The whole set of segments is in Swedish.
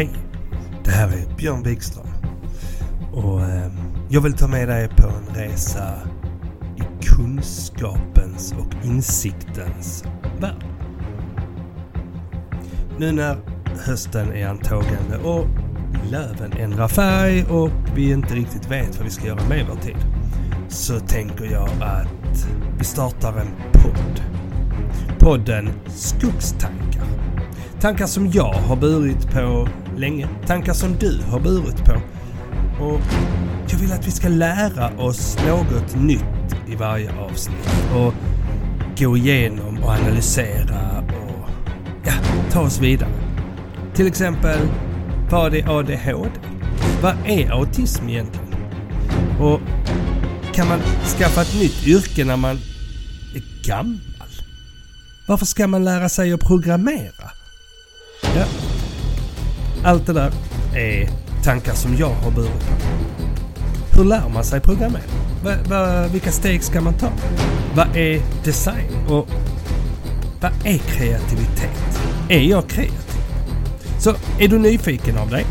Hej! Det här är Björn Wikström. Och eh, jag vill ta med dig på en resa i kunskapens och insiktens värld. Nu när hösten är antågande och löven ändrar färg och vi inte riktigt vet vad vi ska göra med vår tid. Så tänker jag att vi startar en podd. Podden Skogstankar. Tankar som jag har burit på länge. Tankar som du har burit på. Och jag vill att vi ska lära oss något nytt i varje avsnitt. Och gå igenom och analysera och ja, ta oss vidare. Till exempel, vad är ADHD? Vad är autism egentligen? Och kan man skaffa ett nytt yrke när man är gammal? Varför ska man lära sig att programmera? Allt det där är tankar som jag har burit på. Hur lär man sig programmera? Va, va, vilka steg ska man ta? Vad är design? Och vad är kreativitet? Är jag kreativ? Så är du nyfiken av dig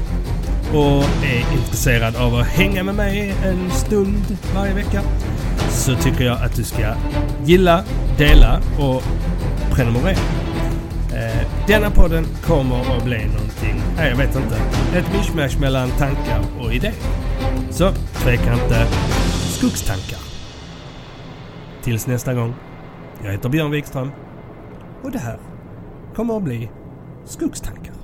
och är intresserad av att hänga med mig en stund varje vecka så tycker jag att du ska gilla, dela och prenumerera. Denna podden kommer att bli någonting, nej jag vet inte, ett mishmash mellan tankar och idéer. Så tveka inte, skogstankar. Tills nästa gång. Jag heter Björn Wikström och det här kommer att bli skogstankar.